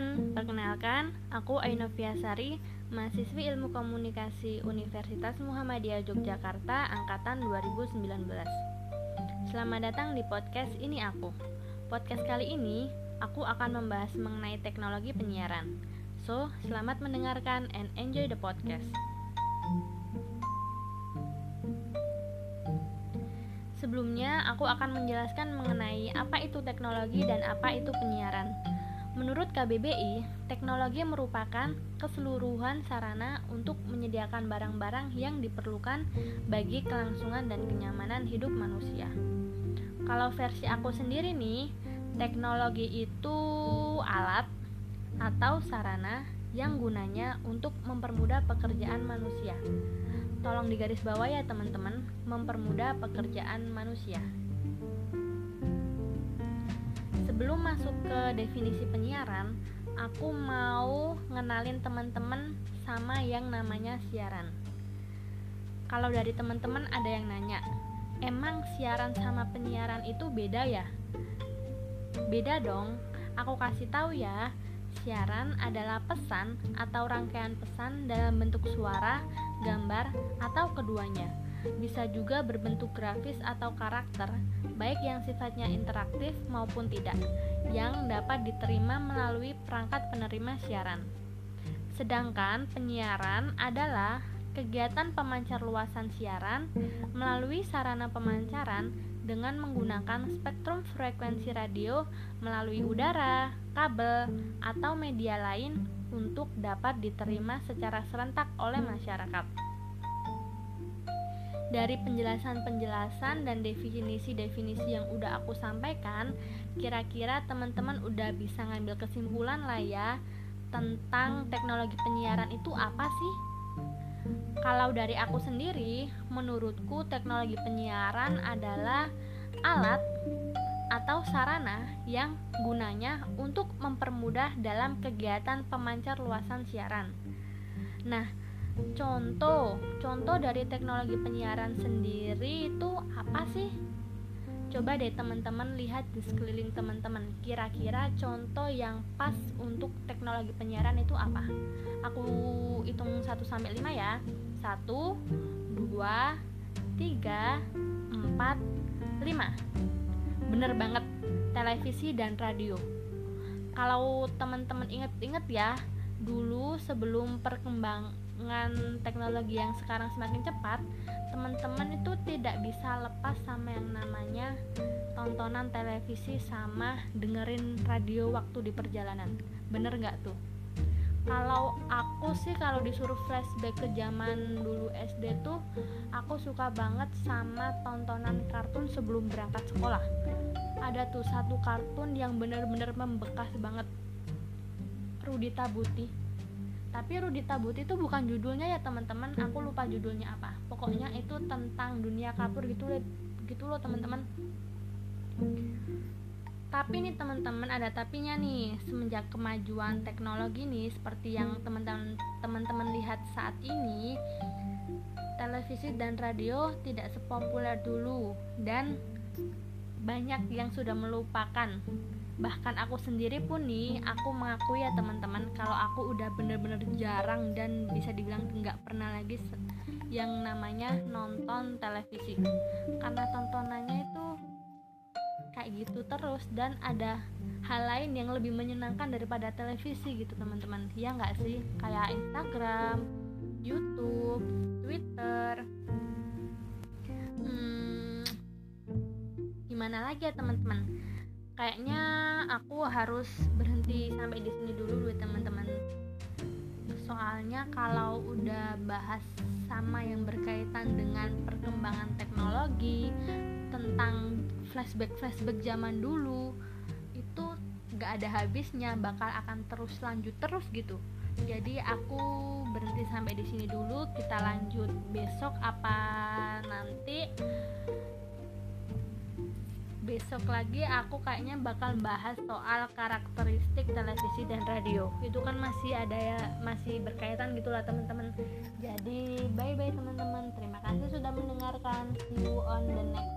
teman-teman, perkenalkan, aku Ainovia Sari, mahasiswi Ilmu Komunikasi Universitas Muhammadiyah Yogyakarta angkatan 2019. Selamat datang di podcast Ini Aku. Podcast kali ini, aku akan membahas mengenai teknologi penyiaran. So, selamat mendengarkan and enjoy the podcast. Sebelumnya, aku akan menjelaskan mengenai apa itu teknologi dan apa itu penyiaran. Menurut KBBI, teknologi merupakan keseluruhan sarana untuk menyediakan barang-barang yang diperlukan bagi kelangsungan dan kenyamanan hidup manusia. Kalau versi aku sendiri nih, teknologi itu alat atau sarana yang gunanya untuk mempermudah pekerjaan manusia. Tolong digaris bawah ya teman-teman, mempermudah pekerjaan manusia. Sebelum masuk ke definisi penyiaran, aku mau ngenalin teman-teman sama yang namanya siaran. Kalau dari teman-teman ada yang nanya, emang siaran sama penyiaran itu beda ya? Beda dong. Aku kasih tahu ya, siaran adalah pesan atau rangkaian pesan dalam bentuk suara, gambar, atau keduanya bisa juga berbentuk grafis atau karakter, baik yang sifatnya interaktif maupun tidak, yang dapat diterima melalui perangkat penerima siaran. Sedangkan penyiaran adalah kegiatan pemancar luasan siaran melalui sarana pemancaran dengan menggunakan spektrum frekuensi radio melalui udara, kabel, atau media lain untuk dapat diterima secara serentak oleh masyarakat dari penjelasan-penjelasan dan definisi-definisi yang udah aku sampaikan, kira-kira teman-teman udah bisa ngambil kesimpulan lah ya tentang teknologi penyiaran itu apa sih? Kalau dari aku sendiri, menurutku teknologi penyiaran adalah alat atau sarana yang gunanya untuk mempermudah dalam kegiatan pemancar luasan siaran. Nah, Contoh, contoh dari teknologi penyiaran sendiri itu apa sih? Coba deh teman-teman lihat di sekeliling teman-teman. Kira-kira contoh yang pas untuk teknologi penyiaran itu apa? Aku hitung 1 sampai 5 ya. 1 2 3 4 5. Bener banget, televisi dan radio. Kalau teman-teman inget-inget ya, dulu sebelum perkembang dengan teknologi yang sekarang semakin cepat, teman-teman itu tidak bisa lepas sama yang namanya tontonan televisi sama dengerin radio waktu di perjalanan. Bener nggak tuh? Kalau aku sih kalau disuruh flashback ke zaman dulu SD tuh, aku suka banget sama tontonan kartun sebelum berangkat sekolah. Ada tuh satu kartun yang bener-bener membekas banget. Rudita Buti. Tapi Rudi Tabut itu bukan judulnya ya teman-teman. Aku lupa judulnya apa. Pokoknya itu tentang dunia kapur gitu gitu loh teman-teman. Tapi nih teman-teman ada tapinya nih. Semenjak kemajuan teknologi nih seperti yang teman-teman teman-teman lihat saat ini televisi dan radio tidak sepopuler dulu. Dan banyak yang sudah melupakan bahkan aku sendiri pun nih aku mengakui ya teman-teman kalau aku udah bener-bener jarang dan bisa dibilang nggak pernah lagi yang namanya nonton televisi. Karena tontonannya itu kayak gitu terus dan ada hal lain yang lebih menyenangkan daripada televisi gitu teman-teman. Ya nggak sih? Kayak Instagram, YouTube, Twitter. Hmm, gimana lagi ya teman-teman kayaknya aku harus berhenti sampai di sini dulu dulu teman-teman. Soalnya kalau udah bahas sama yang berkaitan dengan perkembangan teknologi tentang flashback flashback zaman dulu itu gak ada habisnya bakal akan terus lanjut terus gitu. Jadi aku berhenti sampai di sini dulu kita lanjut besok apa nanti besok lagi aku kayaknya bakal bahas soal karakteristik televisi dan radio. Itu kan masih ada ya masih berkaitan gitulah teman-teman. Jadi bye bye teman-teman. Terima kasih sudah mendengarkan. See you on the next